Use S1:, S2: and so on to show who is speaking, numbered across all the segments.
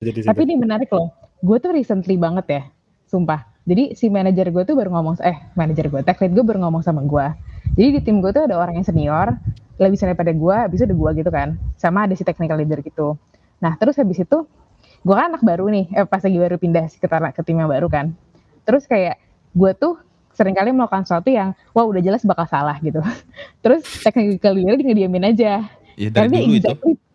S1: Jadi
S2: Tapi ini menarik loh. Gue tuh recently banget ya, sumpah. Jadi si manajer gue tuh baru ngomong, eh manajer gue, tech lead gue baru ngomong sama gue. Jadi di tim gue tuh ada orang yang senior, lebih senior pada gue, habis itu ada gue gitu kan. Sama ada si technical leader gitu. Nah terus habis itu, gue kan anak baru nih, eh, pas lagi baru pindah ke, ke tim yang baru kan. Terus kayak gue tuh sering kali melakukan sesuatu yang, wah udah jelas bakal salah gitu. terus technical leader ngediamin aja.
S3: Ya dari
S2: Karena
S3: dulu itu.
S2: exactly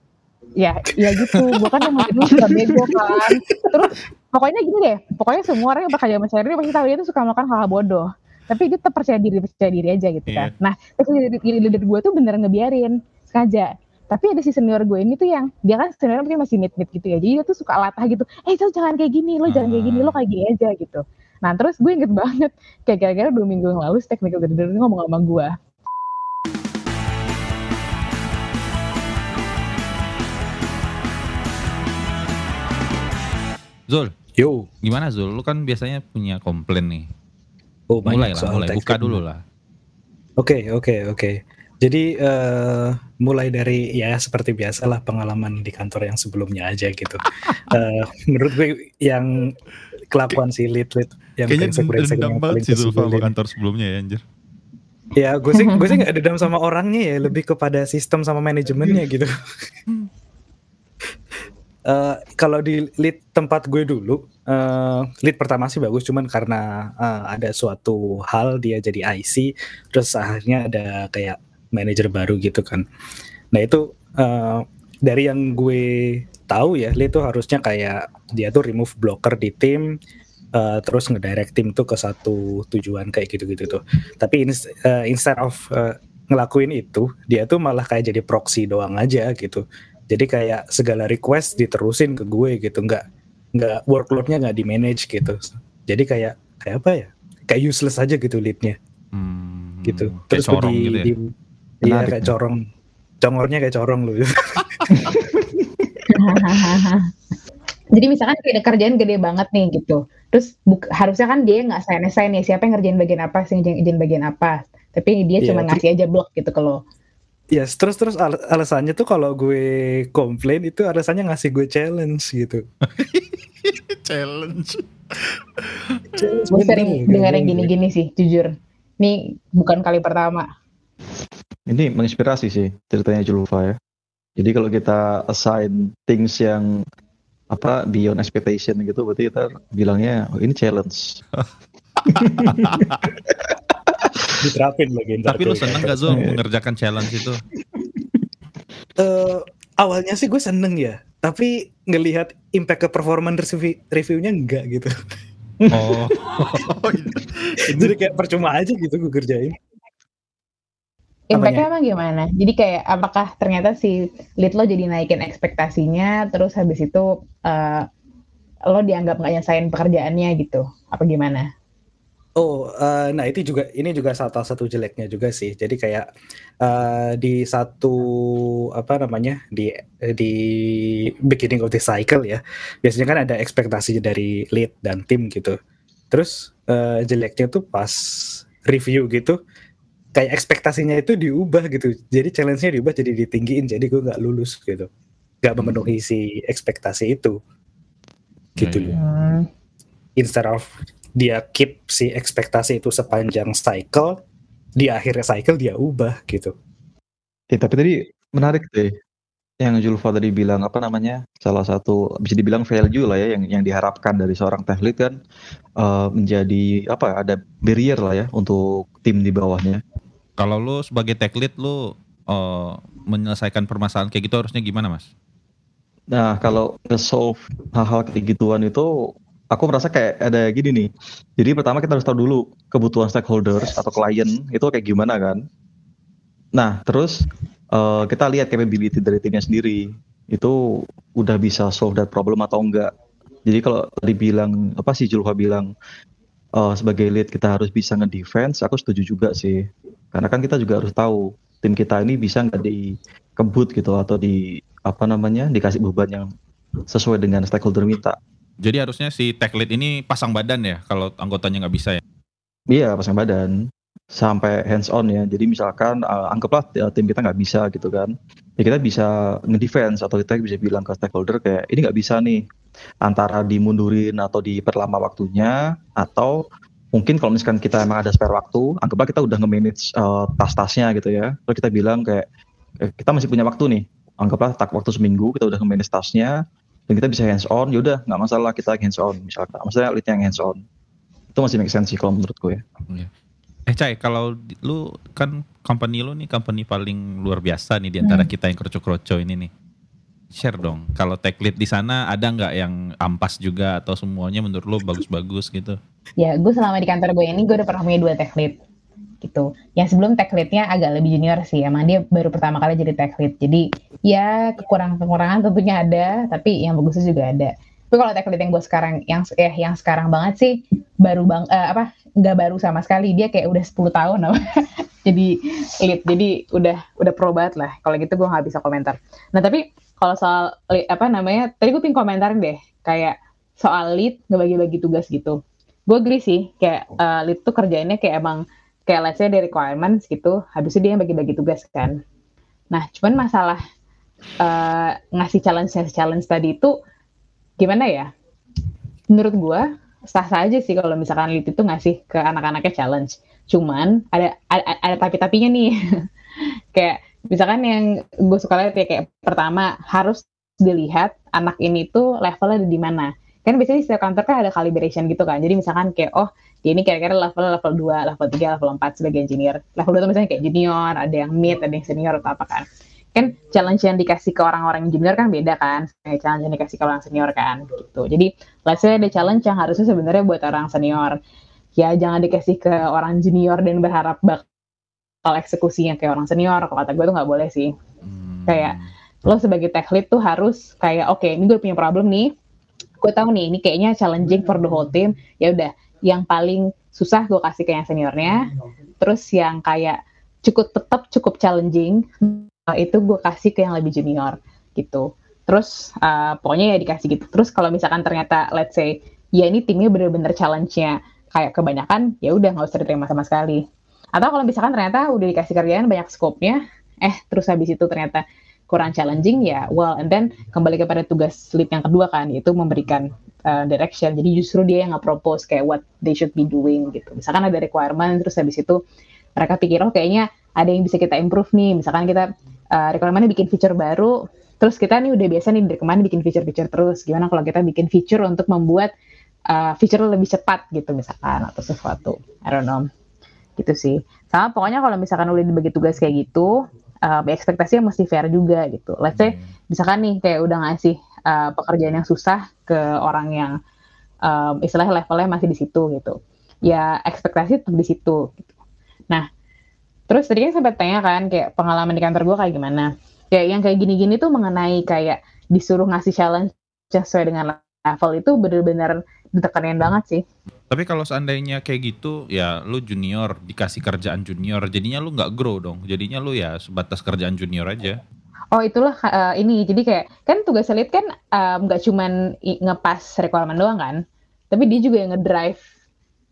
S2: ya ya gitu. Gue kan emang dulu suka bego kan. Terus pokoknya gini deh. Pokoknya semua orang yang bekerja sama Sherry pasti tahu dia tuh suka melakukan hal-hal bodoh. Tapi dia tetap percaya diri percaya diri aja gitu kan. Nah terus leader, leader gue tuh beneran ngebiarin. Sengaja. Tapi ada si senior gue ini tuh yang dia kan senior mungkin masih mid mid gitu ya. Jadi dia tuh suka latah gitu. Eh lo jangan kayak gini. Lo jangan kayak gini. Lo kayak gini aja gitu. Nah terus gue inget banget kayak kira-kira dua minggu yang lalu si technical leader ngomong sama gue
S3: Zul,
S1: Yo.
S3: gimana Zul? Lu kan biasanya punya komplain nih.
S1: Oh,
S3: Mulai lah,
S1: soal
S3: mulai. Buka dulu lah.
S1: Oke, oke, oke. Jadi eh, mulai dari ya seperti biasalah pengalaman di kantor yang sebelumnya aja gitu. Eh, menurut gue yang kelakuan si lead lead yang brengsek-brengsek yang paling kesulitan.
S3: kantor sebelumnya ya anjir.
S1: Ya gue sih gue sih nggak dendam sama orangnya ya, lebih kepada sistem sama manajemennya gitu. Eh, kalau di lead tempat gue dulu, eh, lead pertama sih bagus, cuman karena eh, ada suatu hal dia jadi IC, terus akhirnya ada kayak manajer baru gitu kan. Nah itu eh, dari yang gue tahu ya, lead tuh harusnya kayak dia tuh remove blocker di tim, eh, terus ngedirect tim tuh ke satu tujuan kayak gitu-gitu tuh. Tapi ins- eh, instead of eh, ngelakuin itu, dia tuh malah kayak jadi proxy doang aja gitu. Jadi kayak segala request diterusin ke gue gitu, nggak nggak workloadnya nggak di manage gitu. Jadi kayak kayak apa ya? Kayak useless aja gitu leadnya
S3: Hmm,
S1: gitu.
S3: Kayak
S1: Terus
S3: corong
S1: di,
S3: gitu ya.
S1: di- iya kayak
S4: nih.
S1: corong. Congornya kayak corong lu.
S2: Jadi misalkan kayak ada kerjaan gede banget nih gitu. Terus buk- harusnya kan dia nggak sign sign ya siapa yang ngerjain bagian apa, sih ngerjain ngerjain bagian apa. Tapi dia
S1: Iya,
S2: cuma ngasih aja blok gitu ke lo.
S1: Yes, terus terus al- alasannya tuh kalau gue komplain itu alasannya ngasih gue challenge gitu.
S3: Challenge.
S1: Challenge
S2: Gue sering
S1: gitu.
S2: dengar yang gini-gini sih, jujur. Ini bukan kali pertama.
S4: Ini menginspirasi sih ceritanya Julfa ya. Jadi kalau kita assign things yang apa beyond expectation gitu, berarti kita bilangnya oh, ini challenge.
S1: Diterapin lagi.
S3: Tapi lu
S1: tuh,
S3: seneng gak Zul mengerjakan challenge itu?
S1: Eh, awalnya sih gue seneng ya, tapi ngelihat impact ke performance review reviewnya enggak gitu.
S3: Oh.
S1: Jadi kayak percuma aja gitu gue kerjain.
S2: Impactnya emang gimana? Jadi kayak apakah ternyata si lead lo jadi naikin ekspektasinya, terus habis itu eh, lo dianggap nggak nyesain pekerjaannya gitu? Apa gimana?
S1: Oh, eh, nah itu juga ini juga salah satu jeleknya juga sih. Jadi kayak eh, di satu apa namanya di di beginning of the cycle ya, biasanya kan ada ekspektasi dari lead dan tim gitu. Terus eh, jeleknya tuh pas review gitu, kayak ekspektasinya itu diubah gitu. Jadi challenge-nya diubah jadi ditinggiin. Jadi gue nggak lulus gitu, nggak memenuhi si ekspektasi itu. Gitu
S3: Iya,
S1: loh
S3: iya.
S2: Hmm.
S1: instead of dia keep si ekspektasi itu sepanjang cycle di akhir cycle dia ubah gitu
S4: Eh, tapi tadi menarik deh yang Julfa tadi bilang apa namanya salah satu bisa dibilang value lah ya yang yang diharapkan dari seorang tech lead kan eh, menjadi apa ada barrier lah ya untuk tim di bawahnya.
S3: Kalau lu sebagai tech lead lu eh, menyelesaikan permasalahan kayak gitu harusnya gimana mas?
S4: Nah, kalau nge-solve hal-hal kayak gituan itu, aku merasa kayak ada gini nih. Jadi pertama kita harus tahu dulu kebutuhan stakeholders atau klien itu kayak gimana kan. Nah, terus eh, kita lihat capability dari timnya sendiri. Itu udah bisa solve that problem atau enggak. Jadi kalau tadi bilang, apa sih Julfa bilang, eh, sebagai lead kita harus bisa nge-defense, aku setuju juga sih. Karena kan kita juga harus tahu tim kita ini bisa nggak dikebut gitu atau di apa namanya dikasih beban yang sesuai dengan stakeholder minta.
S3: Jadi harusnya si tech lead ini pasang badan ya kalau anggotanya nggak bisa ya.
S4: Iya pasang badan. sampai hands on ya. Jadi misalkan uh, anggaplah uh, tim kita nggak bisa gitu kan, ya kita bisa ngedefense atau kita bisa bilang ke stakeholder kayak ini nggak bisa nih antara dimundurin atau diperlama waktunya atau mungkin kalau misalkan kita emang ada spare waktu, anggaplah kita udah nge-manage uh, tas-tasnya gitu ya, terus kita bilang kayak eh, kita masih punya waktu nih, anggaplah tak waktu seminggu kita udah nge-manage tasnya dan kita bisa hands on, yaudah nggak masalah kita hands on misalkan, maksudnya lead yang hands on itu masih make sense sih kalau menurutku ya.
S3: Iya. Eh Cai, kalau lu kan company lu nih company paling luar biasa nih di antara
S2: Hmm.
S3: kita yang kroco-kroco ini nih. Share dong, kalau tech lead di sana ada nggak yang ampas juga atau semuanya menurut lu bagus-bagus gitu?
S2: Ya, gue selama di kantor gue ini gue udah pernah punya dua tech lead gitu. Yang sebelum tech leadnya agak lebih junior sih, emang dia baru pertama kali jadi tech lead. Jadi ya kekurangan-kekurangan tentunya ada, tapi yang bagusnya juga ada. Tapi kalau tech lead yang gue sekarang, yang eh yang sekarang banget sih baru bang eh, apa nggak baru sama sekali dia kayak udah 10 tahun apa jadi lead jadi udah udah pro banget lah kalau gitu gue nggak bisa komentar nah tapi kalau soal apa namanya tadi gue pingin komentarin deh kayak soal lead ngebagi-bagi tugas gitu gue agree sih kayak eh, lead tuh kerjainnya kayak emang kayak let's say dari requirements gitu habisnya dia yang bagi-bagi tugas kan. Nah cuman masalah eh, ngasih challenge challenge tadi itu gimana ya? Menurut gue sah-sah aja sih kalau misalkan lead itu ngasih ke anak-anaknya challenge. Cuman ada ada, ada tapi-tapinya nih. Kayak misalkan yang gue suka lihat ya kayak pertama harus dilihat anak ini tuh levelnya di mana kan biasanya di setiap kantor kan ada calibration gitu kan. Jadi misalkan kayak oh dia ini kira-kira level level 2, level 3, level 4 sebagai engineer. Level 2 tuh misalnya kayak junior ada yang mid ada yang senior atau apa kan. Kan challenge yang dikasih ke orang-orang junior kan beda kan. Kayak challenge yang dikasih ke orang senior kan gitu. Jadi let's say ada challenge yang harusnya sebenarnya buat orang senior. Ya jangan dikasih ke orang junior dan berharap bakal eksekusinya kayak orang senior. Kalau kata gue tuh nggak boleh sih.
S3: Hmm.
S2: Kayak, lo sebagai tech lead tuh harus kayak oke ini gue punya problem nih gue tahu nih ini kayaknya challenging for the whole team. Ya udah yang paling susah gue kasih ke yang seniornya. Terus yang kayak cukup tetap cukup challenging uh, itu gue kasih ke yang lebih junior gitu. Terus uh, pokoknya ya dikasih gitu. Terus kalau misalkan ternyata let's say ya ini timnya bener-bener challenge-nya kayak kebanyakan ya udah nggak usah diterima sama sekali. Atau kalau misalkan ternyata udah dikasih kerjaan banyak scope-nya eh terus habis itu ternyata kurang challenging ya well and then kembali kepada tugas lead yang kedua kan yaitu memberikan uh, direction. Jadi justru dia yang nge-propose kayak what they should be doing gitu. Misalkan ada requirement terus habis itu mereka pikir oh kayaknya ada yang bisa kita improve nih. Misalkan kita uh, requirementnya bikin feature baru terus kita nih udah biasa nih dari kemarin bikin feature-feature terus. Gimana kalau kita bikin feature untuk membuat uh, feature lebih cepat gitu misalkan atau sesuatu. I don't know. Gitu sih. Sama pokoknya kalau misalkan udah dibagi tugas kayak gitu uh, ekspektasinya mesti fair juga gitu. Let's say misalkan nih kayak udah ngasih uh, pekerjaan yang susah ke orang yang um, istilahnya levelnya masih di situ gitu. Ya ekspektasi tetap di situ gitu. nah terus tadi kan sempat tanya kan kayak pengalaman di kantor gue kayak gimana? Kayak yang kayak gini-gini tuh mengenai kayak disuruh ngasih challenge sesuai dengan level itu bener-bener ditekanin banget sih
S3: Tapi kalau seandainya kayak gitu, ya lu junior dikasih kerjaan junior, jadinya lu nggak grow dong. Jadinya lu ya sebatas kerjaan junior aja.
S2: Oh itulah uh, ini jadi kayak kan tugas lead kan um, nggak cuman i- ngepas requirement doang kan, tapi dia juga yang ngedrive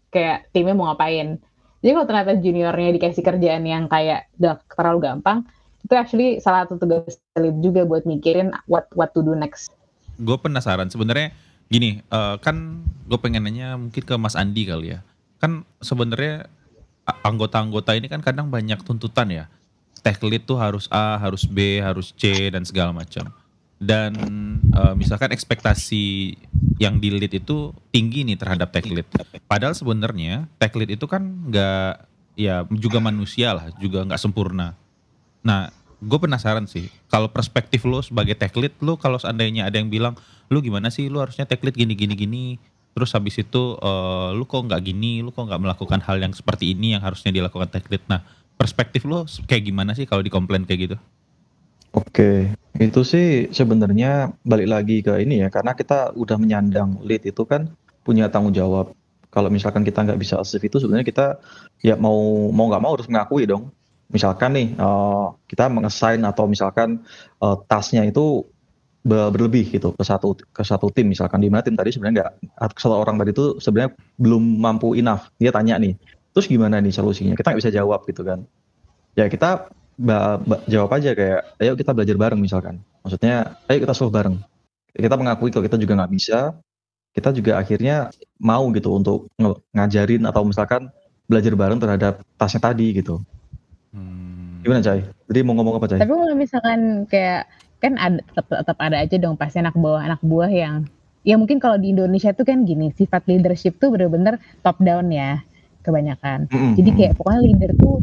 S2: kayak timnya mau ngapain. Jadi kalau ternyata juniornya dikasih kerjaan yang kayak udah terlalu gampang, itu actually salah satu tugas lead juga buat mikirin what what to do next.
S3: Gue penasaran sebenarnya gini, eh, kan gue pengen nanya mungkin ke Mas Andi kali ya. Kan sebenarnya anggota-anggota ini kan kadang banyak tuntutan ya. Tech lead tuh harus A, harus B, harus C dan segala macam. Dan eh, misalkan ekspektasi yang di lead itu tinggi nih terhadap tech lead. Padahal sebenarnya tech lead itu kan nggak ya juga manusia lah, juga nggak sempurna. Nah, gue penasaran sih, kalau perspektif lo sebagai tech lead, lo kalau seandainya ada yang bilang, lu gimana sih, lu harusnya tech lead gini gini gini, terus habis itu eh, lu kok nggak gini, lu kok nggak melakukan hal yang seperti ini yang harusnya dilakukan tech lead. Nah, perspektif lo kayak gimana sih kalau dikomplain kayak gitu?
S4: Oke, itu sih sebenarnya balik lagi ke ini ya, karena kita udah menyandang lead itu kan punya tanggung jawab. Kalau misalkan kita nggak bisa achieve itu sebenarnya kita ya mau mau nggak mau harus mengakui dong. Misalkan nih eh, kita mengassign atau misalkan eh, tasnya itu be- berlebih gitu ke satu ke satu tim. Misalkan di mana tim tadi sebenarnya nggak satu orang tadi itu sebenarnya belum mampu enough. Dia tanya nih, terus gimana nih solusinya? Kita nggak bisa jawab gitu kan. Ya kita jawab aja kayak ayo kita belajar bareng misalkan. Maksudnya ayo kita solve bareng. Kita mengakui kalau kita juga nggak bisa kita juga akhirnya mau gitu untuk ngajarin atau misalkan belajar bareng terhadap tasnya tadi gitu
S3: Hmm.
S4: gimana Cai? Jadi mau ngomong apa Cai?
S2: Tapi kalau misalkan kayak kan ada tetap, tetap ada aja dong pasti anak buah anak buah yang ya mungkin kalau di Indonesia tuh kan gini sifat leadership tuh bener-bener top down ya kebanyakan.
S4: Mm-mm.
S2: Jadi kayak pokoknya leader tuh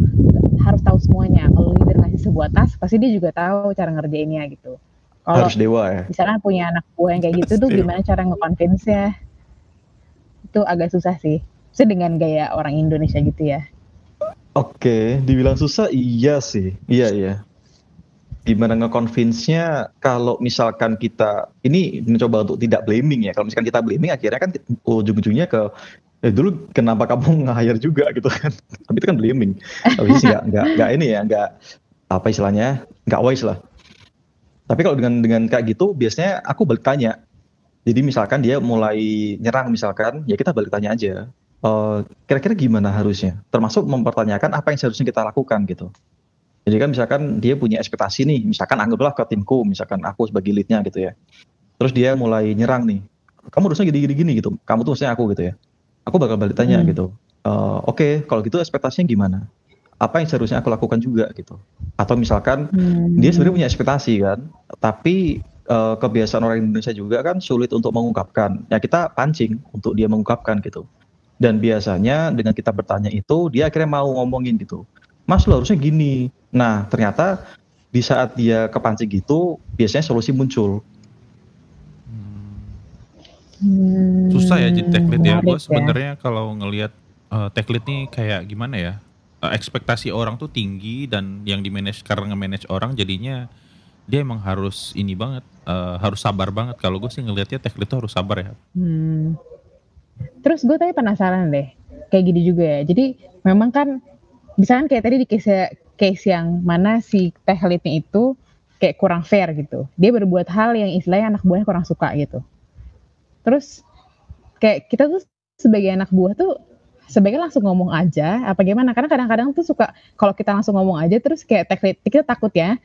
S2: harus tahu semuanya. Kalau leader ngasih sebuah tas pasti dia juga tahu cara ngerjainnya gitu. Kalau
S4: harus dewa ya.
S2: misalkan punya anak buah yang kayak gitu tuh gimana cara nge-convince ya? Itu agak susah sih. Itu dengan gaya orang Indonesia gitu ya.
S4: Oke, dibilang susah iya sih. Iya iya. Gimana nge-convince-nya kalau misalkan kita ini mencoba untuk tidak blaming ya. Kalau misalkan kita blaming akhirnya kan ujung-ujungnya ke eh dulu kenapa kamu nge-hire juga gitu kan. Tapi itu kan blaming. Tapi sih nggak nggak nggak ini ya, nggak apa istilahnya, nggak wise lah. Tapi kalau dengan dengan kayak gitu biasanya aku balik tanya. Jadi misalkan dia mulai nyerang misalkan, ya kita balik tanya aja. Eh, kira-kira gimana harusnya? Termasuk mempertanyakan apa yang seharusnya kita lakukan gitu. Jadi kan misalkan dia punya ekspektasi nih, misalkan anggaplah ke timku, misalkan aku sebagai leadnya gitu ya. Terus dia mulai nyerang nih, kamu harusnya gini-gini gitu, kamu tuh maksudnya aku gitu ya. Aku bakal balik tanya
S2: Hmm.
S4: gitu, "Eh, oke kalau gitu ekspektasinya gimana? Apa yang seharusnya aku lakukan juga gitu. Atau misalkan
S2: Hmm.
S4: dia sebenarnya punya ekspektasi kan, tapi eh, kebiasaan orang Indonesia juga kan sulit untuk mengungkapkan. Ya kita pancing untuk dia mengungkapkan gitu. Dan biasanya dengan kita bertanya itu dia akhirnya mau ngomongin gitu. Mas lo harusnya gini. Nah ternyata di saat dia kepancing gitu biasanya solusi muncul.
S2: Hmm,
S3: Susah ya jadi tech lead ya. Gue
S2: menarik
S3: sebenarnya kalau ngelihat eh, tech lead nih kayak gimana ya? Eh, ekspektasi orang tuh tinggi dan yang di manage karena nge-manage orang jadinya dia emang harus ini banget, eh, harus sabar banget. Kalau gue sih ngelihatnya tech lead tuh harus sabar ya.
S2: Hmm. Terus gue tadi penasaran deh, kayak gini juga ya. Jadi memang kan, misalkan kayak tadi di case case yang mana si tech leadnya itu kayak kurang fair gitu. Dia berbuat hal yang istilahnya anak buahnya kurang suka gitu. Terus kayak kita tuh sebagai anak buah tuh sebaiknya langsung ngomong aja apa gimana? Karena kadang-kadang tuh suka kalau kita langsung ngomong aja terus kayak tech lead kita takut ya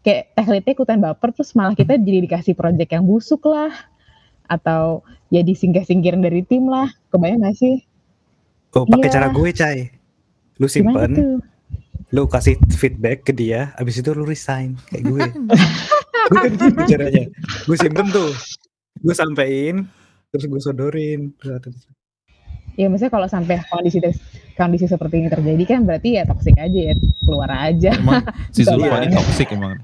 S2: kayak tech leadnya ikutan baper terus malah kita jadi dikasih project yang busuk lah atau ya disingkir-singkirin dari tim lah kebayang gak sih
S1: Oh, pakai
S2: Iya.
S1: cara gue, Cai. Lu simpen, lu kasih feedback ke dia, abis itu lu resign kayak gue. gue kan gitu caranya. Gue simpen tuh, gue sampein, terus gue sodorin.
S2: ya maksudnya kalau sampai kondisi kondisi seperti ini terjadi kan berarti ya toxic aja ya keluar aja
S3: Emang si
S2: Iya.
S3: Zulfa ini toxic emang.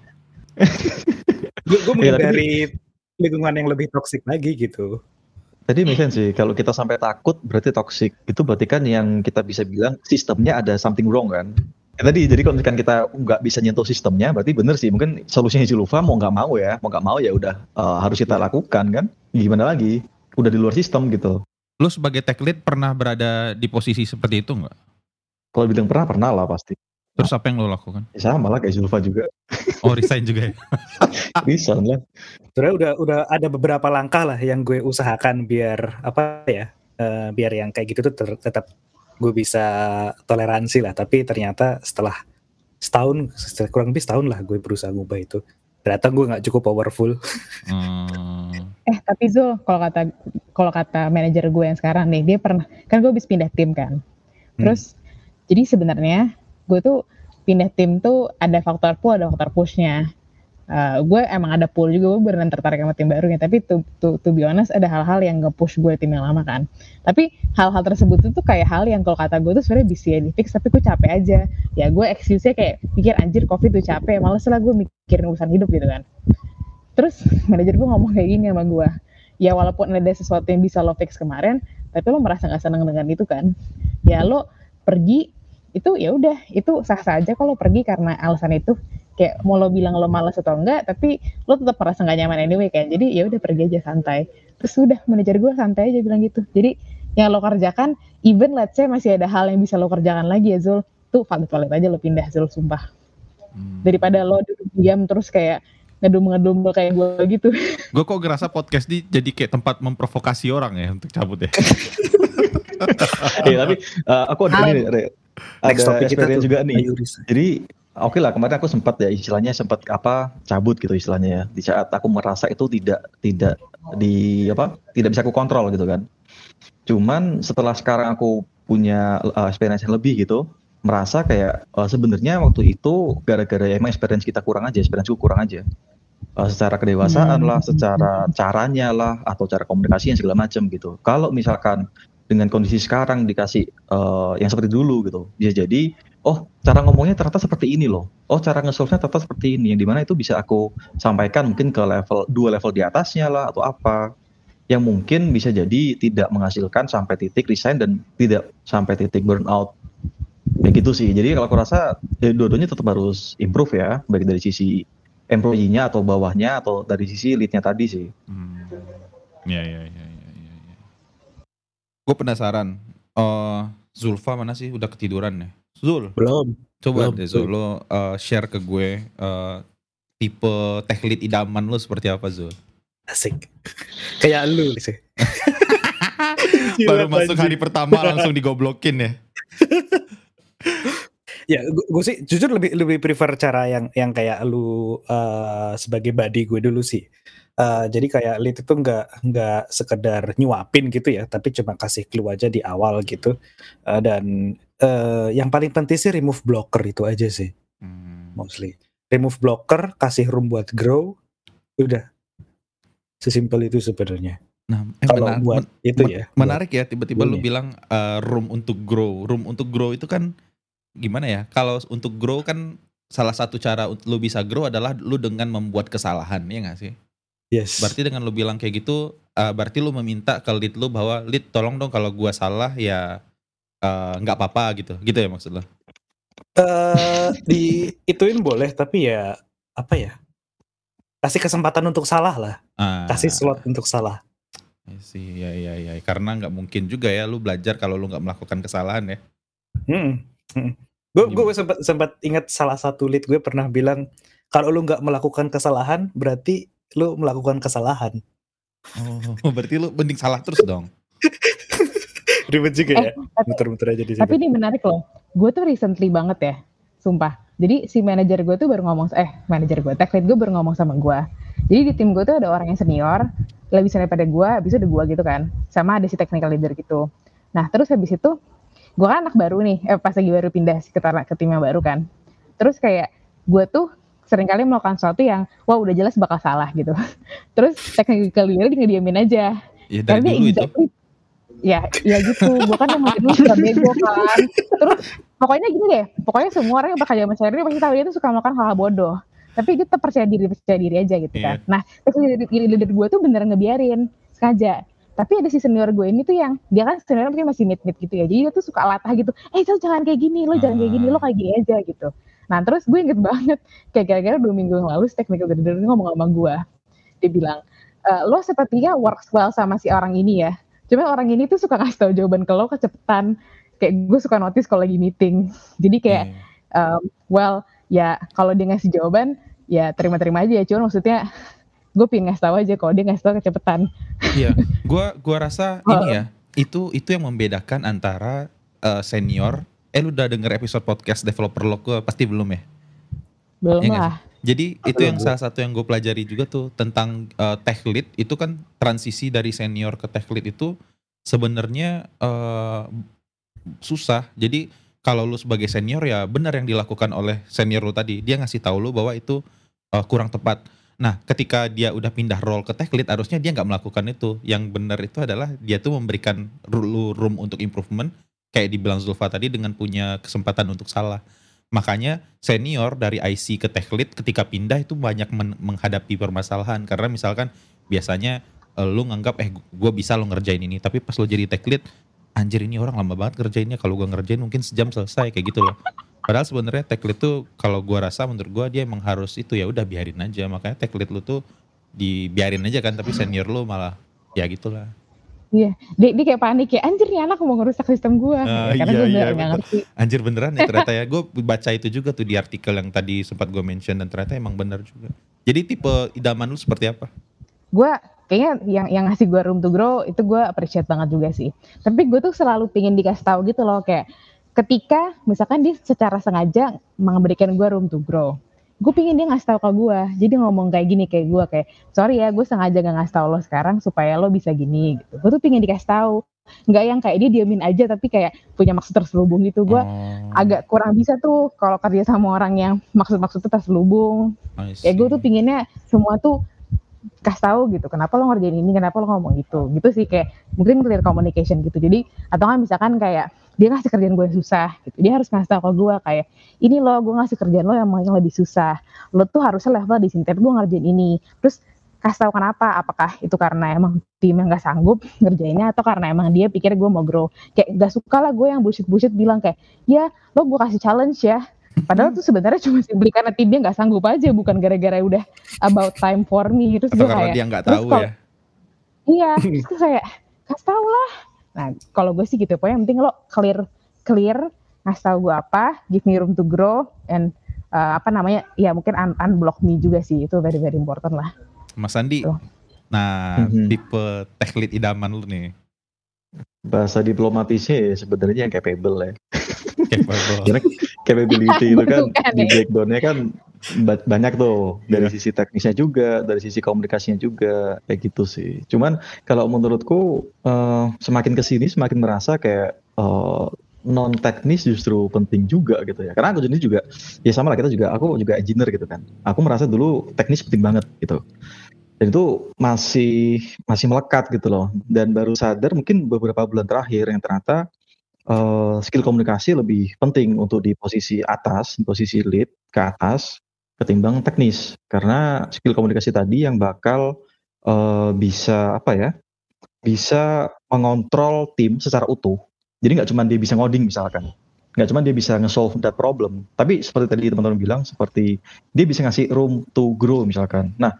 S1: Gue gue
S4: Iya, tapi-
S1: dari lingkungan yang lebih toksik lagi gitu.
S4: Tadi make sense sih, kalau kita sampai takut berarti toxic. Itu berarti kan yang kita bisa bilang sistemnya ada something wrong kan. Ya, tadi jadi kalau misalkan kita nggak bisa nyentuh sistemnya, berarti bener sih. Mungkin solusinya Julfa mau nggak mau ya, mau nggak mau ya udah eh, harus kita lakukan kan. Gimana lagi? Udah di luar sistem gitu.
S3: Lu sebagai tech lead pernah berada di posisi seperti itu nggak?
S4: Kalau bilang pernah pernah lah pasti.
S3: Terus apa yang lo lakukan?
S4: Ya, sama lah kayak Julfa juga.
S3: Oh resign juga ya?
S4: Bisa lah.
S1: Sebenarnya udah udah ada beberapa langkah lah yang gue usahakan biar apa ya, eh, biar yang kayak gitu tuh ter- tetap gue bisa toleransi lah. Tapi ternyata setelah setahun, setelah kurang lebih setahun lah gue berusaha ngubah itu. Ternyata gue nggak cukup powerful.
S3: Hmm,
S2: eh tapi Zul kalau kata kalau kata manajer gue yang sekarang nih dia pernah kan gue habis pindah tim kan terus jadi sebenarnya gue tuh pindah tim tuh ada faktor pull ada faktor pushnya. Eh, gue emang ada pull juga gue beneran tertarik sama tim barunya. Tapi to, to, to be honest ada hal-hal yang nge-push gue tim yang lama kan. Tapi hal-hal tersebut itu kayak hal yang kalau kata gue tuh sebenarnya bisa di fix tapi gue capek aja. Ya gue excuse-nya kayak pikir anjir covid tuh capek males lah gue mikirin urusan hidup gitu kan. Terus manajer gue ngomong kayak gini sama gue ya walaupun ada sesuatu yang bisa lo fix kemarin tapi lo merasa nggak seneng dengan itu kan? Ya lo pergi itu ya udah itu sah sah aja kalau pergi karena alasan itu kayak mau lo bilang lo malas atau enggak tapi lo tetap merasa nggak nyaman anyway kan jadi ya udah pergi aja santai terus udah manajer gue santai aja bilang gitu jadi yang lo kerjakan even let's say masih ada hal yang bisa lo kerjakan lagi ya Zul tuh valid-valid aja lo pindah Zul sumpah
S3: hmm.
S2: daripada lo duduk diam terus kayak ngedum-ngedum kayak gue gitu
S3: Gue kok ngerasa podcast ini jadi kayak tempat memprovokasi orang ya untuk cabut ya.
S4: Iya tapi uh, aku ada ini.
S1: Next
S4: ada
S1: topik kita tuh,
S4: juga nih. Jadi oke lah kemarin aku sempat ya istilahnya sempat apa cabut gitu istilahnya ya di saat aku merasa itu tidak tidak di apa tidak bisa aku kontrol gitu kan. Cuman setelah sekarang aku punya uh, experience yang lebih gitu merasa kayak uh, sebenarnya waktu itu gara-gara ya emang experience kita kurang aja, experience kurang aja. Uh, secara kedewasaan
S2: Hmm.
S4: lah, secara caranya lah, atau cara komunikasi yang segala macam gitu. Kalau misalkan dengan kondisi sekarang dikasih eh, yang seperti dulu gitu, bisa jadi oh cara ngomongnya ternyata seperti ini loh. Oh cara nge-solve-nya ternyata seperti ini. Yang di mana itu bisa aku sampaikan mungkin ke level dua level di atasnya lah atau apa yang mungkin bisa jadi tidak menghasilkan sampai titik resign dan tidak sampai titik burnout. Ya gitu sih. Jadi kalau aku rasa ya, dua-duanya tetap harus improve ya, baik dari sisi employee-nya atau bawahnya atau dari sisi lead-nya tadi sih.
S3: Hmm. Ya, ya, ya, ya. Gue penasaran. eh Zulfa mana sih? Udah ketiduran ya? Zul,
S1: Belum.
S3: coba
S1: Belum,
S3: deh Zul, lo eh, share ke gue eh, tipe tech lead idaman lo seperti apa Zul?
S1: Asik. Kayak lu sih.
S3: Baru masuk hari pertama langsung digoblokin ya?
S1: Ya, gue sih jujur lebih lebih prefer cara yang yang kayak lu eh, sebagai buddy gue dulu sih. Eh, jadi kayak lead itu nggak nggak sekedar nyuapin gitu ya, tapi cuma kasih clue aja di awal gitu. Eh, dan eh, yang paling penting sih remove blocker itu aja sih,
S3: Hmm.
S1: mostly. Remove blocker, kasih room buat grow, udah. Sesimpel itu sebenarnya.
S3: Nah, eh,
S1: Kalau
S3: mena-
S1: buat
S3: men-
S1: itu
S3: men-
S1: ya.
S3: menarik ya tiba-tiba lu bilang eh, room untuk grow. Room untuk grow itu kan gimana ya? Kalau untuk grow kan salah satu cara ut- lu bisa grow adalah lu dengan membuat kesalahan, ya nggak sih?
S1: Yes.
S3: Berarti dengan lu bilang kayak gitu, eh, berarti lu meminta ke lead lu bahwa lead tolong dong kalau gua salah ya eh, nggak apa-apa gitu, gitu ya maksud lo?
S1: eh di ituin boleh tapi ya apa ya? Kasih kesempatan untuk salah lah.
S3: Ah,
S1: Kasih slot untuk salah.
S3: See, ya ya ya, karena nggak mungkin juga ya lu belajar kalau lu nggak melakukan kesalahan ya.
S1: Hmm. Gue gue
S3: Gimana?
S1: sempat sempat ingat salah satu lead gue pernah bilang kalau lu nggak melakukan kesalahan berarti lu melakukan kesalahan.
S3: Oh, berarti lu mending salah terus dong.
S1: Ribet juga ya.
S2: tapi-
S1: Muter-muter aja di situ.
S2: Tapi ini menarik loh. Gue tuh recently banget ya, sumpah. Jadi si manajer gue tuh baru ngomong, eh manajer gue, tech lead gue baru ngomong sama gue. Jadi di tim gue tuh ada orang yang senior, lebih senior pada gue, habis itu ada gue gitu kan. Sama ada si technical leader gitu. Nah terus habis itu, gue kan anak baru nih, eh pas lagi baru pindah ke, ke tim yang baru kan. Terus kayak gue tuh sering kali melakukan sesuatu yang, wah udah jelas bakal salah gitu. Terus technical leader dia ngediamin aja.
S3: Ya dari
S2: Karena
S3: dulu itu.
S2: exactly ya ya gitu. Gue kan emang dulu suka bego kan. Terus pokoknya gini deh. Pokoknya semua orang yang bekerja sama Sherry pasti tahu dia tuh suka melakukan hal-hal bodoh. Tapi dia tetap percaya diri percaya diri aja gitu kan. Nah terus leader, gue tuh beneran ngebiarin sengaja. Tapi ada si senior gue ini tuh yang dia kan senior mungkin masih mid mid gitu ya. Jadi dia tuh suka latah gitu. Eh lo jangan kayak gini. Lo jangan kayak gini. Lo kayak gini aja gitu nah terus gue inget banget kayak gara-gara dua minggu yang lalu si technical ini ngomong sama gue dia bilang "Eh, lo sepertinya works well sama si orang ini ya Cuma orang ini tuh suka ngasih tahu jawaban ke lo kecepetan. Kayak gue suka notice kalau lagi meeting. Jadi kayak,
S3: Iya.
S2: um, well, ya kalau dia ngasih jawaban, ya terima-terima aja ya. Cuma maksudnya, gue pengen ngasih tahu aja kalau dia ngasih tahu kecepetan.
S3: Iya, gua gua rasa
S2: Oh.
S3: ini ya, itu itu yang membedakan antara eh, senior. Eh lu udah denger episode podcast developer lo gua pasti belum ya?
S2: Belum
S3: nggak
S2: lah.
S3: Jadi itu yang salah satu yang gue pelajari juga tuh tentang eh, tech lead itu kan transisi dari senior ke tech lead itu sebenarnya eh, susah. Jadi kalau lu sebagai senior ya benar yang dilakukan oleh senior lu tadi. Dia ngasih tahu lu bahwa itu eh, kurang tepat. Nah, ketika dia udah pindah role ke tech lead, harusnya dia nggak melakukan itu. Yang benar itu adalah dia tuh memberikan lu room untuk improvement, kayak dibilang Zulfa tadi dengan punya kesempatan untuk salah. Makanya senior dari IC ke tech lead ketika pindah itu banyak men- menghadapi permasalahan. Karena misalkan biasanya eh, lu nganggap eh gue bisa lo ngerjain ini. Tapi pas lo jadi tech lead anjir ini orang lama banget ngerjainnya. Kalau gua ngerjain mungkin sejam selesai kayak gitu loh. Padahal sebenarnya tech lead tuh kalau gua rasa menurut gua dia emang harus itu ya udah biarin aja. Makanya tech lead lu tuh dibiarin aja kan tapi senior lu malah ya gitulah
S2: Iya, dia, dia kayak panik ya, anjir nih anak mau ngerusak sistem gue.
S3: Ah,
S2: Karena
S3: iya,
S2: gue
S3: iya,
S2: ngerti.
S3: Anjir beneran ya ternyata ya. Gue baca itu juga tuh di artikel yang tadi sempat gue mention dan ternyata emang bener juga. Jadi tipe idaman lu seperti apa?
S2: Gue kayaknya yang yang ngasih gue room to grow itu gue appreciate banget juga sih tapi gue tuh selalu pingin dikasih tahu gitu loh kayak ketika misalkan dia secara sengaja memberikan gue room to grow gue pingin dia ngasih tahu ke gue jadi ngomong kayak gini kayak gue kayak sorry ya gue sengaja gak ngasih tahu lo sekarang supaya lo bisa gini gitu. Gue tuh pingin dikasih tahu nggak yang kayak dia diamin aja tapi kayak punya maksud terselubung gitu. Gue
S3: Oh,
S2: agak kurang bisa tuh kalau kerja sama orang yang maksud-maksud tuh terselubung. Kayak gue tuh pinginnya semua tuh kasih tahu gitu kenapa lo ngerjain ini kenapa lo ngomong gitu. Gitu sih kayak mungkin clear communication gitu. Jadi atau kan misalkan kayak dia ngasih kerjaan gue yang susah gitu. Dia harus ngasih tahu ke gue kayak ini lo gue ngasih kerjaan lo yang yang lebih susah. Lo tuh harusnya level di sini tapi gue ngerjain ini. Terus kasih tahu kenapa apakah itu karena emang tim yang gak sanggup ngerjainnya atau karena emang dia pikir gue mau grow. Kayak gak suka lah gue yang bullshit bullshit bilang kayak ya lo gue kasih challenge ya. Padahal tuh sebenarnya cuma simply karena timnya nggak sanggup aja bukan gara-gara udah about time for me. Terus
S3: Atau
S2: gue
S3: karena
S2: kayak
S3: dia nggak tahu ya.
S2: iya terus kayak kasih tau lah nah kalau gue sih gitu pokoknya yang penting lo clear clear ngasih tahu gue apa give me room to grow and uh, apa namanya ya mungkin un unblock me juga sih itu very very important lah
S3: Mas Andi.
S2: Tuh.
S3: Nah,
S4: Mhm.
S3: tipe tech lead idaman lu nih.
S4: Bahasa diplomatisnya ya sebenarnya yang capable ya.
S3: Capable.
S4: Karena capability itu kan di
S2: ya.
S4: breakdownnya kan ba- banyak tuh dari
S3: Iya.
S4: sisi teknisnya juga, dari sisi komunikasinya juga kayak gitu sih. Cuman kalau menurutku eh, semakin ke sini semakin merasa kayak non teknis justru penting juga gitu ya. Karena aku sendiri juga ya sama lah kita juga aku juga engineer gitu kan. Aku merasa dulu teknis penting banget gitu. Dan itu masih masih melekat gitu loh. Dan baru sadar mungkin beberapa bulan terakhir yang ternyata eh, skill komunikasi lebih penting untuk di posisi atas, di posisi lead ke atas ketimbang teknis. Karena skill komunikasi tadi yang bakal eh, bisa apa ya? Bisa mengontrol tim secara utuh. Jadi nggak cuma dia bisa ngoding misalkan, nggak cuma dia bisa nge-solve that problem, tapi seperti tadi teman-teman bilang, seperti dia bisa ngasih room to grow misalkan. Nah,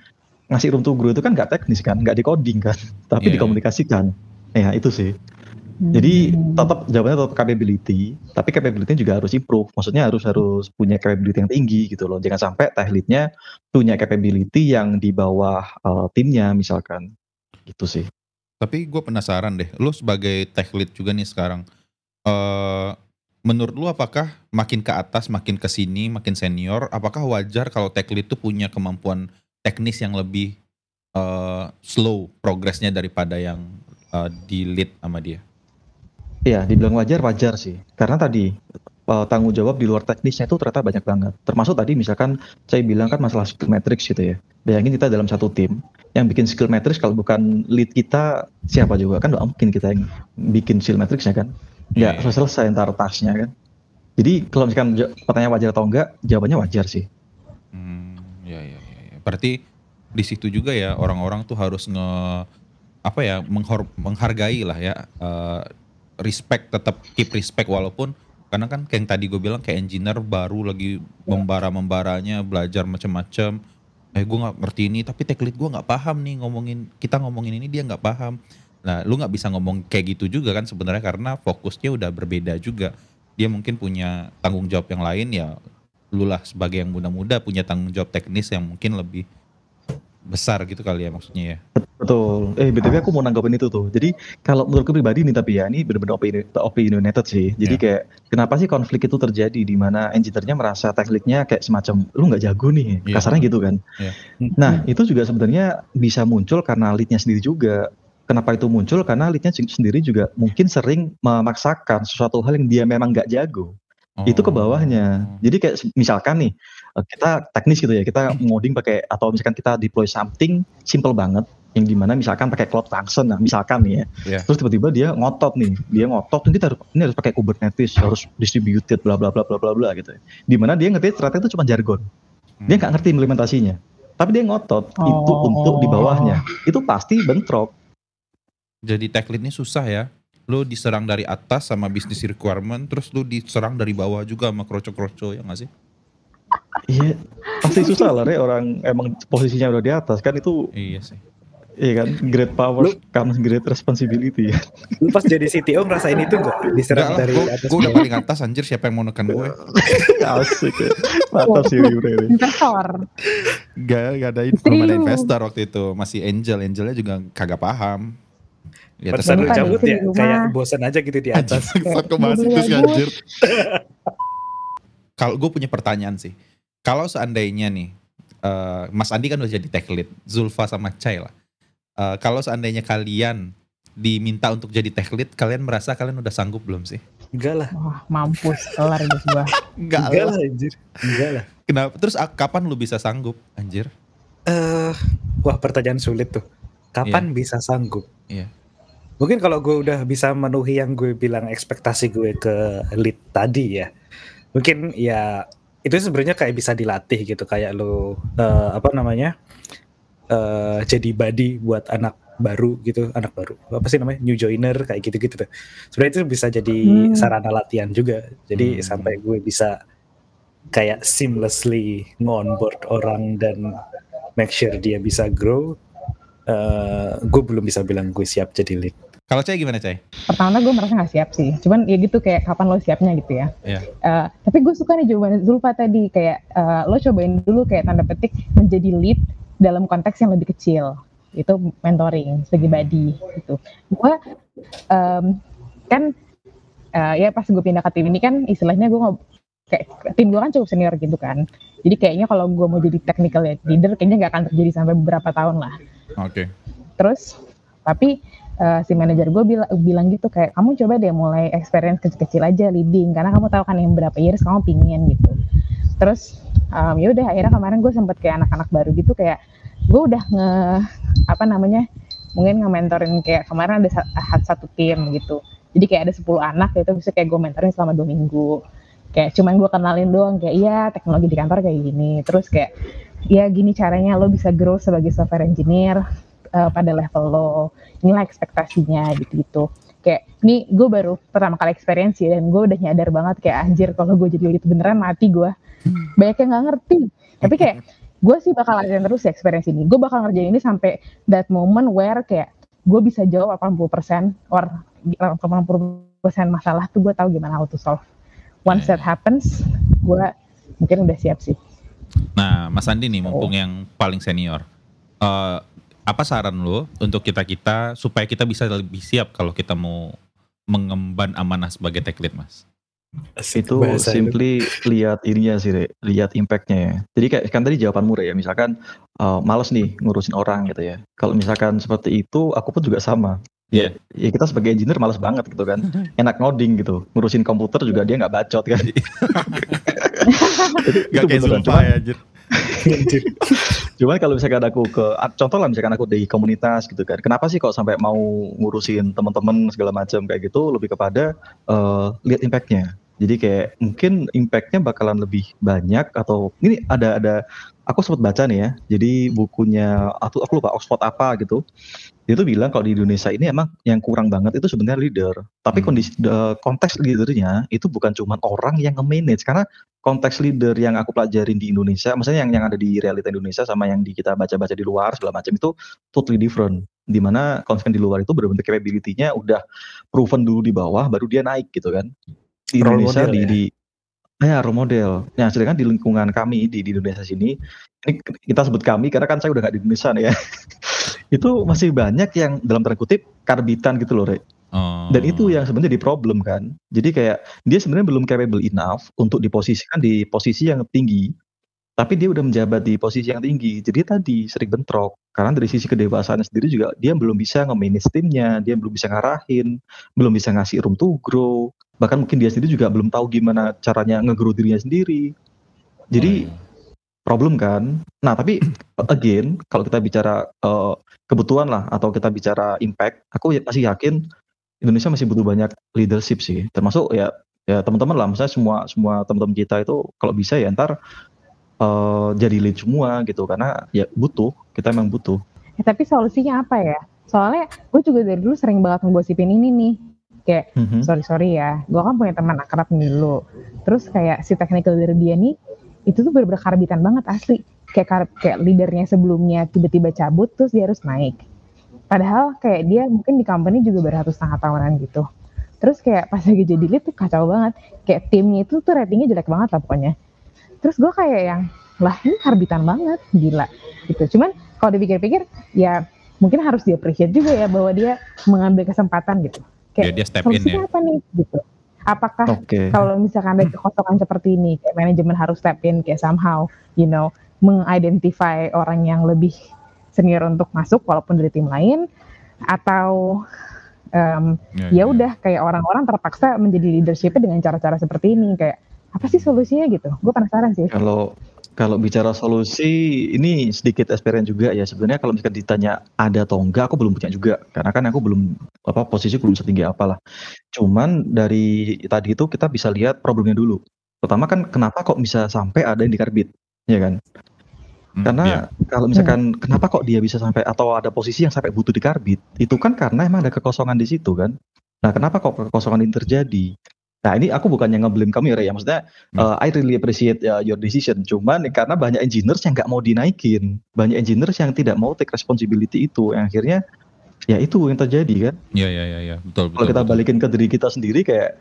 S4: ngasih room to grow itu kan nggak teknis kan, nggak di coding kan, tapi
S3: Iya.
S4: dikomunikasikan. Ya itu sih. Jadi
S2: Hmm.
S4: tetap jawabannya tetap capability, tapi capability juga harus improve. Maksudnya harus harus punya capability yang tinggi gitu loh. Jangan sampai tech lead-nya punya capability yang di bawah eh, timnya misalkan. Gitu sih.
S3: Tapi gue penasaran deh, lu sebagai tech lead juga nih sekarang, eh menurut lu apakah makin ke atas, makin ke sini, makin senior, apakah wajar kalau tech lead tuh punya kemampuan teknis yang lebih eh slow progresnya daripada yang eh, di lead sama dia?
S4: Iya, dibilang wajar wajar sih. Karena tadi eh, tanggung jawab di luar teknisnya itu ternyata banyak banget. Termasuk tadi misalkan saya bilang kan masalah skill matrix gitu ya. Bayangin kita dalam satu tim yang bikin skill matrix kalau bukan lead kita siapa juga kan nggak mungkin kita yang bikin skill matrixnya kan. Nggak
S3: Iya.
S4: selesai ntar tasnya kan. Jadi kalau misalkan pertanyaan wajar atau enggak, jawabannya wajar sih.
S3: Hmm, ya, ya, ya, ya. Berarti di situ juga ya orang-orang tuh harus nge apa ya menghor- menghargai lah ya eh, respect tetap keep respect walaupun karena kan kayak yang tadi gue bilang kayak engineer baru lagi membara membaranya belajar macam-macam eh gue nggak ngerti ini tapi tech lead gue nggak paham nih ngomongin kita ngomongin ini dia nggak paham. Nah lu nggak bisa ngomong kayak gitu juga kan sebenarnya karena fokusnya udah berbeda juga. Dia mungkin punya tanggung jawab yang lain ya lu lah sebagai yang muda-muda punya tanggung jawab teknis yang mungkin lebih besar gitu kali ya maksudnya ya.
S4: Betul. Eh, BTW aku mau nanggapin itu tuh. Jadi kalau menurutku pribadi nih tapi ya ini benar-benar opini opinionated sih. Jadi
S3: Ya.
S4: kayak kenapa sih konflik itu terjadi di mana engineer-nya merasa tekniknya kayak semacam lu nggak jago nih.
S3: Iya.
S4: Kasarnya gitu kan.
S3: Iya.
S4: Nah, itu juga sebenarnya bisa muncul karena lead-nya sendiri juga. Kenapa itu muncul? Karena lead-nya sendiri juga mungkin sering memaksakan sesuatu hal yang dia memang nggak jago itu ke bawahnya.
S3: Oh.
S4: Jadi kayak misalkan nih kita teknis gitu ya, kita ngoding pakai atau misalkan kita deploy something simple banget yang di mana misalkan pakai cloud function, nah misalkan nih ya,
S3: Iya.
S4: terus tiba-tiba dia ngotot nih, dia ngotot, ini kita harus ini harus pakai Kubernetes, harus distributed, bla bla bla bla bla bla gitu. ya. Di mana dia ngerti ternyata itu cuma jargon, dia nggak ngerti implementasinya, tapi dia ngotot itu
S2: Oh.
S4: untuk di bawahnya, itu pasti bentrok.
S3: Jadi tech lead ini susah ya. Lu diserang dari atas sama business requirement, terus lu diserang dari bawah juga sama kroco-kroco ya nggak sih?
S4: Iya, pasti susah lah, Re, orang emang posisinya udah di atas kan itu
S3: Iya sih.
S4: Iya kan, great power comes great responsibility.
S1: Lu pas jadi CTO ngerasain itu enggak? Diserang dari
S3: gue
S1: atas
S3: udah
S1: bawah?
S3: paling atas anjir siapa yang mau nekan gue.
S4: Asik ya. Mantap sih Yure ini.
S2: Investor.
S3: Gak, gak ada belum ada
S2: lu.
S3: investor waktu itu, masih angel, angelnya juga kagak paham. Ya
S1: lu
S2: Bukan,
S1: cabut ya, kayak bosan aja gitu di
S3: Anjir,
S1: atas.
S3: saat kau bahas
S2: Mobil
S3: itu sih
S2: gabut.
S3: anjir. Kalau gue punya pertanyaan sih, kalau seandainya nih, eh, Mas Andi kan udah jadi tech lead, Zulfa sama Cai lah. Eh, kalau seandainya kalian diminta untuk jadi tech lead, kalian merasa kalian udah sanggup belum sih?
S1: Enggak lah.
S2: Wah, mampus kelar hidup gua.
S3: Enggak lah.
S1: lah anjir. Enggak lah.
S3: Kenapa? Terus kapan lu bisa sanggup, anjir?
S1: Eh, wah pertanyaan sulit tuh. Kapan bisa sanggup?
S3: Iya.
S1: Mungkin kalau gue udah bisa memenuhi yang gue bilang ekspektasi gue ke lead tadi ya. Mungkin ya itu sebenarnya kayak bisa dilatih gitu kayak lo eh, apa namanya? eh jadi buddy buat anak baru gitu, anak baru. Apa sih namanya? New joiner kayak gitu-gitu tuh. Sebenarnya itu bisa jadi
S2: Hmm.
S1: sarana latihan juga. Jadi
S3: Hmm.
S1: sampai gue bisa kayak seamlessly ngonboard orang dan make sure dia bisa grow. eh gue belum bisa bilang gue siap jadi lead.
S3: Kalau Cai gimana Cai?
S2: Pertama gue merasa gak siap sih. Cuman ya gitu kayak kapan lo siapnya gitu ya.
S3: Iya.
S2: Eh, tapi gue suka nih jawaban Zulfa tadi kayak eh, lo cobain dulu kayak tanda petik menjadi lead dalam konteks yang lebih kecil itu mentoring sebagai buddy gitu. Gue em, kan eh, ya pas gue pindah ke tim ini kan istilahnya gue kayak tim gue kan cukup senior gitu kan. Jadi kayaknya kalau gue mau jadi technical leader kayaknya nggak akan terjadi sampai beberapa tahun lah.
S3: Oke.
S2: Terus tapi eh, si manajer gue bilang bilang gitu kayak kamu coba deh mulai experience kecil-kecil aja leading karena kamu tahu kan yang berapa years kamu pingin gitu. Terus um, ya udah akhirnya kemarin gue sempet kayak anak-anak baru gitu kayak gue udah nge apa namanya mungkin nge-mentorin kayak kemarin ada satu tim gitu. Jadi kayak ada 10 anak gitu bisa kayak gue mentorin selama dua minggu. Kayak cuman gue kenalin doang kayak iya teknologi di kantor kayak gini. Terus kayak ya gini caranya lo bisa grow sebagai software engineer eh, pada level lo inilah ekspektasinya gitu-gitu. Kayak ini gue baru pertama kali experience ya dan gue udah nyadar banget kayak anjir kalau gue jadi lead beneran mati gue. Banyak yang nggak ngerti. Tapi kayak gue sih bakal latihan terus ya experience ini. Gue bakal ngerjain ini sampai that moment where kayak gue bisa jawab 80% or 80% masalah tuh gue tahu gimana how to solve. Once that happens gue mungkin udah siap sih.
S3: Nah, Mas Andi nih, mumpung yang paling senior, eh, apa saran lo untuk kita kita supaya kita bisa lebih siap kalau kita mau mengemban amanah sebagai tech lead, Mas?
S4: itu
S1: Bahasa itu.
S4: simply lihat ininya sih Re. lihat impactnya ya jadi kayak kan tadi jawabanmu Re, ya misalkan uh, males nih ngurusin orang gitu ya kalau misalkan seperti itu aku pun juga sama
S3: Iya.
S4: ya kita sebagai engineer males banget gitu kan enak ngoding gitu ngurusin komputer juga dia nggak bacot kan
S3: Gak kayak
S4: beneran.
S3: Zulfa ya, anjir.
S4: Cuman kalau misalkan aku ke a- contoh lah misalkan aku di komunitas gitu kan. Kenapa sih kok sampai mau ngurusin teman-teman segala macam kayak gitu lebih kepada eh, lihat impactnya. Jadi kayak mungkin impactnya bakalan lebih banyak atau ini ada ada aku sempat baca nih ya. Jadi bukunya aku aku lupa Oxford apa gitu. Dia tuh bilang kalau di Indonesia ini emang yang kurang banget itu sebenarnya leader. Tapi
S3: Hmm.
S4: kondisi the- konteks leadernya itu bukan cuma orang yang nge-manage karena konteks leader yang aku pelajarin di Indonesia, maksudnya yang yang ada di realita Indonesia sama yang di kita baca-baca di luar segala macam itu totally different. Di mana misalkan di luar itu benar-benar capability-nya udah proven dulu di bawah, baru dia naik gitu kan. Di
S1: Role
S4: Indonesia
S1: model
S4: di,
S1: ya?
S4: di ya role model. Nah sedangkan di lingkungan kami di, di Indonesia sini, ini kita sebut kami karena kan saya udah nggak di Indonesia nih ya. itu masih banyak yang dalam tanda kutip karbitan gitu loh, Re.
S3: Oh.
S4: Dan itu yang sebenarnya di problem kan. Jadi kayak dia sebenarnya belum capable enough untuk diposisikan di posisi yang tinggi. Tapi dia udah menjabat di posisi yang tinggi. Jadi tadi sering bentrok. Karena dari sisi kedewasaan sendiri juga dia belum bisa nge-manage timnya, dia belum bisa ngarahin, belum bisa ngasih room to grow. Bahkan mungkin dia sendiri juga belum tahu gimana caranya nge-grow dirinya sendiri. Jadi problem kan. Nah, tapi again kalau kita bicara eh, kebutuhan lah atau kita bicara impact, aku ya- masih yakin Indonesia masih butuh banyak leadership sih. Termasuk ya ya teman-teman lah, misalnya semua semua teman-teman kita itu kalau bisa ya ntar eh, jadi lead semua gitu karena ya butuh, kita emang butuh.
S2: Ya, tapi solusinya apa ya? Soalnya gue juga dari dulu sering banget ngegosipin ini nih. Kayak
S4: Mhm.
S2: sorry sorry ya, gue kan punya teman akrab nih dulu. Terus kayak si technical leader dia nih, itu tuh bener-bener karbitan banget asli. Kayak kar- kayak leadernya sebelumnya tiba-tiba cabut, terus dia harus naik. padahal kayak dia mungkin di company juga baru satu setengah tahunan gitu terus kayak pas lagi jadi lead tuh kacau banget kayak timnya itu tuh ratingnya jelek banget lah pokoknya terus gue kayak yang lah ini karbitan banget gila gitu cuman kalau dipikir-pikir ya mungkin harus dia juga ya bahwa dia mengambil kesempatan gitu
S3: Ya,
S2: kayak
S3: dia step in
S2: solusinya
S3: ya.
S2: apa nih? Gitu. Apakah
S4: Oke.
S2: kalau misalkan ada kekosongan seperti ini kayak manajemen harus step in kayak somehow you know mengidentify orang yang lebih senior untuk masuk walaupun dari tim lain atau em, ya udah kayak orang-orang terpaksa menjadi leadershipnya dengan cara-cara seperti ini kayak apa sih solusinya? Gitu. Gue penasaran sih.
S4: Kalau kalau bicara solusi ini sedikit experience juga ya sebenarnya kalau misalkan ditanya ada atau enggak aku belum punya juga karena kan aku belum apa posisi belum setinggi apalah. Cuman dari tadi itu kita bisa lihat problemnya dulu. Pertama kan kenapa kok bisa sampai ada yang dikarbit, ya kan?
S3: Hmm,
S4: Karena
S3: iya.
S4: kalau misalkan kenapa kok dia bisa sampai atau ada posisi yang sampai butuh dikarbit, itu kan karena emang ada kekosongan di situ kan. Nah, kenapa kok kekosongan ini terjadi? Nah, ini aku bukannya nge-blame kamu ya, Ray, ya. Maksudnya
S3: Hmm.
S4: uh, I really appreciate uh, your decision. Cuman karena banyak engineers yang nggak mau dinaikin, banyak engineers yang tidak mau take responsibility itu, yang akhirnya ya itu yang terjadi kan.
S3: Iya iya iya ya. betul betul.
S4: Kalau kita
S3: betul.
S4: balikin ke diri kita sendiri kayak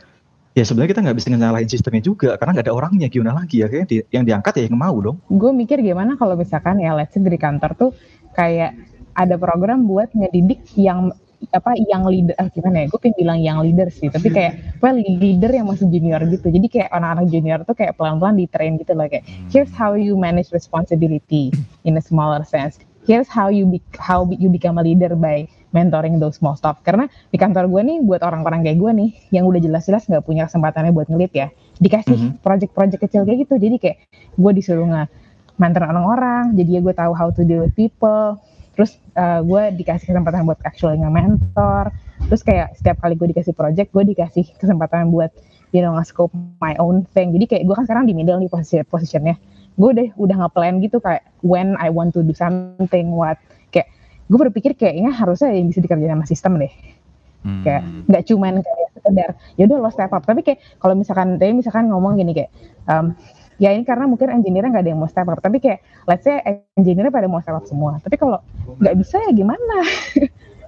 S4: ya sebenarnya kita nggak bisa nyalahin sistemnya juga karena nggak ada orangnya gimana lagi ya kayak di- yang diangkat ya yang mau dong.
S2: gue mikir gimana kalau misalkan ya let's say dari kantor tuh kayak ada program buat ngedidik yang apa yang leader ah, gimana ya gue pengen bilang yang leader sih tapi kayak well leader yang masih junior gitu. Jadi kayak anak-anak junior tuh kayak pelan-pelan di train gitu loh kayak here's how you manage responsibility in a smaller sense. Here's how you be, how you become a leader by mentoring those small stuff karena di kantor gue nih buat orang-orang kayak gue nih yang udah jelas-jelas nggak punya kesempatannya buat ngelit ya dikasih
S4: Mhm.
S2: project-project kecil kayak gitu. Jadi kayak gue disuruh nge mentor orang-orang jadi ya gue tahu how to deal with people terus uh, gue dikasih kesempatan buat actually nge-mentor. Terus kayak setiap kali gue dikasih project gue dikasih kesempatan buat you know nge-scope my own thing. Jadi kayak gue kan sekarang di middle nih posisi positionnya gue udah udah nge-plan gitu kayak when I want to do something what. Kayak gue berpikir kayaknya harusnya yang bisa dikerjain sama sistem deh.
S3: Hmm.
S2: kayak nggak cuman kayak sekedar ya udah lo step up. Tapi kayak kalau misalkan tadi misalkan ngomong gini kayak um, ya ini karena mungkin engineer-nya nggak ada yang mau step up tapi kayak let's say engineer-nya pada mau step up semua tapi kalau nggak bisa ya gimana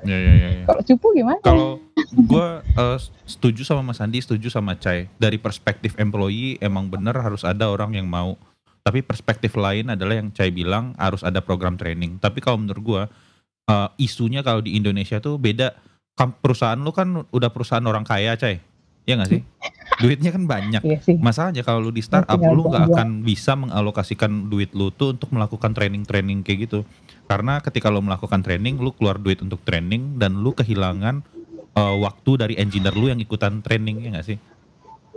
S3: Iya iya iya. iya.
S2: kalau cupu gimana
S3: Kalau gue setuju sama Mas Andi, setuju sama Cai. Dari perspektif employee emang bener harus ada orang yang mau. Tapi perspektif lain adalah yang Cai bilang harus ada program training. Tapi kalau menurut gue eh, isunya kalau di Indonesia tuh beda. Perusahaan lu kan udah perusahaan orang kaya, Cai. Ya nggak sih? Duitnya kan banyak.
S2: Iya sih
S3: Masalahnya kalau lu di startup
S2: tinggal
S3: lu nggak
S2: buang-buang.
S3: akan bisa mengalokasikan duit lu tuh untuk melakukan training-training kayak gitu. Karena ketika lu melakukan training, lu keluar duit untuk training dan lu kehilangan uh, waktu dari engineer lu yang ikutan training ya nggak sih?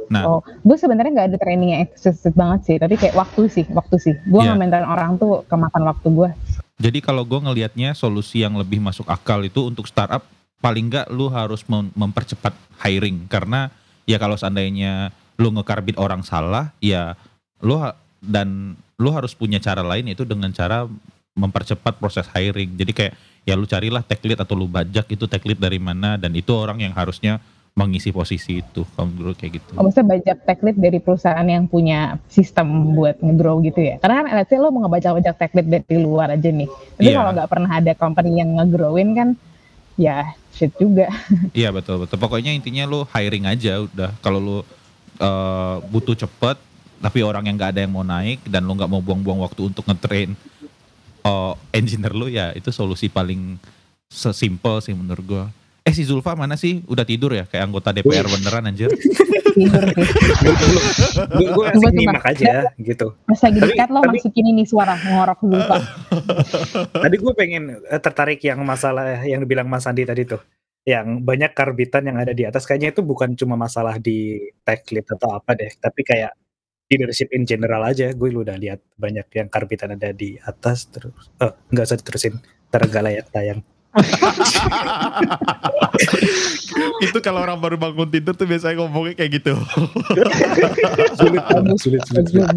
S3: Nah,
S2: Oh, gue sebenarnya nggak ada training yang eksplisit banget sih, tapi kayak waktu sih, waktu sih. Gue
S3: Iya.
S2: nge-mentorin orang tuh kemakan waktu gue.
S3: jadi kalau gue ngelihatnya solusi yang lebih masuk akal itu untuk startup paling nggak lu harus mem- mempercepat hiring karena ya kalau seandainya lu ngekarbit orang salah ya lu dan lu harus punya cara lain yaitu dengan cara mempercepat proses hiring. Jadi kayak ya lu carilah tech lead atau lu bajak itu tech lead dari mana dan itu orang yang harusnya mengisi posisi itu. Kalau menurut kayak gitu.
S2: Oh, maksudnya bajak tech lead dari perusahaan yang punya sistem buat nge-grow gitu ya. Karena kan let's say lo mau ngebajak-bajak tech lead dari luar aja nih. Tapi
S3: Iya.
S2: kalau nggak pernah ada company yang nge-growin kan, ya shit juga.
S3: Iya betul betul. Pokoknya intinya lu hiring aja udah. Kalau lu eh, butuh cepet, tapi orang yang nggak ada yang mau naik dan lu nggak mau buang-buang waktu untuk ngetrain eh, engineer lu ya itu solusi paling sesimpel sih menurut gua. Eh si Zulfa mana sih? Udah tidur ya? Kayak anggota DPR beneran anjir.
S1: Gue asik nyimak aja gitu.
S2: Pas lagi dekat lo masukin ini suara ngorok lupa.
S1: Tadi gue pengen eh, tertarik yang masalah yang dibilang Mas Andi tadi tuh. Yang banyak karbitan yang ada di atas kayaknya itu bukan cuma masalah di tech lead atau apa deh, tapi kayak leadership in general aja. Gue lu udah lihat banyak yang karbitan ada di atas terus. Eh, nggak usah diterusin. Ntar nggak layak tayang.
S3: itu kalau orang baru bangun tidur tuh biasanya ngomongnya kayak gitu.
S1: Sulit, sulit, sulit, sulit.